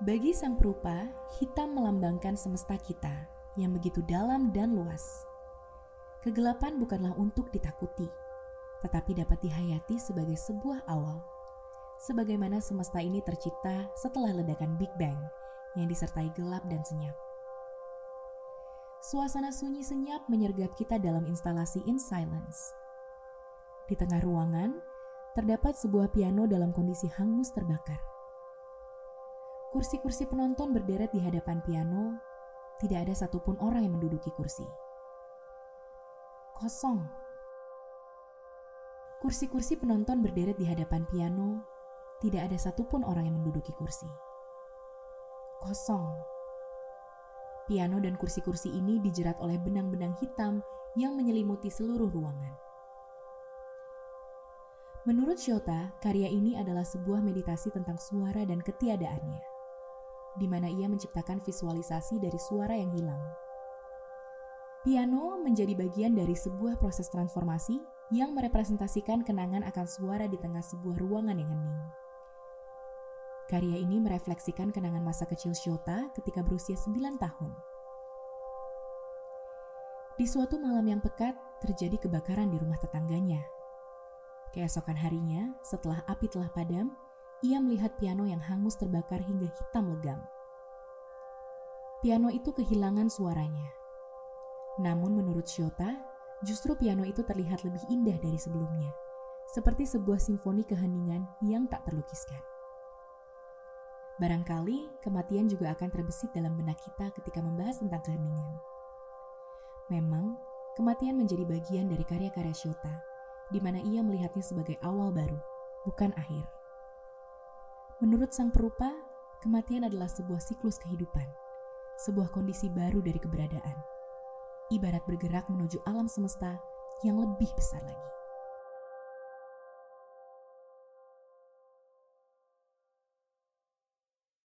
Bagi sang perupa, hitam melambangkan semesta kita yang begitu dalam dan luas. Kegelapan bukanlah untuk ditakuti, tetapi dapat dihayati sebagai sebuah awal. Sebagaimana semesta ini tercipta setelah ledakan Big Bang yang disertai gelap dan senyap. Suasana sunyi senyap menyergap kita dalam instalasi In Silence. Di tengah ruangan, terdapat sebuah piano dalam kondisi hangus terbakar. Kursi-kursi penonton berderet di hadapan piano, tidak ada satupun orang yang menduduki kursi. Kosong. Kursi-kursi penonton berderet di hadapan piano, tidak ada satupun orang yang menduduki kursi. Kosong. Piano dan kursi-kursi ini dijerat oleh benang-benang hitam yang menyelimuti seluruh ruangan. Menurut Shota, karya ini adalah sebuah meditasi tentang suara dan ketiadaannya di mana ia menciptakan visualisasi dari suara yang hilang. Piano menjadi bagian dari sebuah proses transformasi yang merepresentasikan kenangan akan suara di tengah sebuah ruangan yang hening. Karya ini merefleksikan kenangan masa kecil Shota ketika berusia 9 tahun. Di suatu malam yang pekat, terjadi kebakaran di rumah tetangganya. Keesokan harinya, setelah api telah padam, ia melihat piano yang hangus terbakar hingga hitam legam. Piano itu kehilangan suaranya. Namun menurut Shota, justru piano itu terlihat lebih indah dari sebelumnya, seperti sebuah simfoni keheningan yang tak terlukiskan. Barangkali kematian juga akan terbesit dalam benak kita ketika membahas tentang keheningan. Memang, kematian menjadi bagian dari karya-karya Shota, di mana ia melihatnya sebagai awal baru, bukan akhir. Menurut sang perupa, kematian adalah sebuah siklus kehidupan, sebuah kondisi baru dari keberadaan, ibarat bergerak menuju alam semesta yang lebih besar lagi.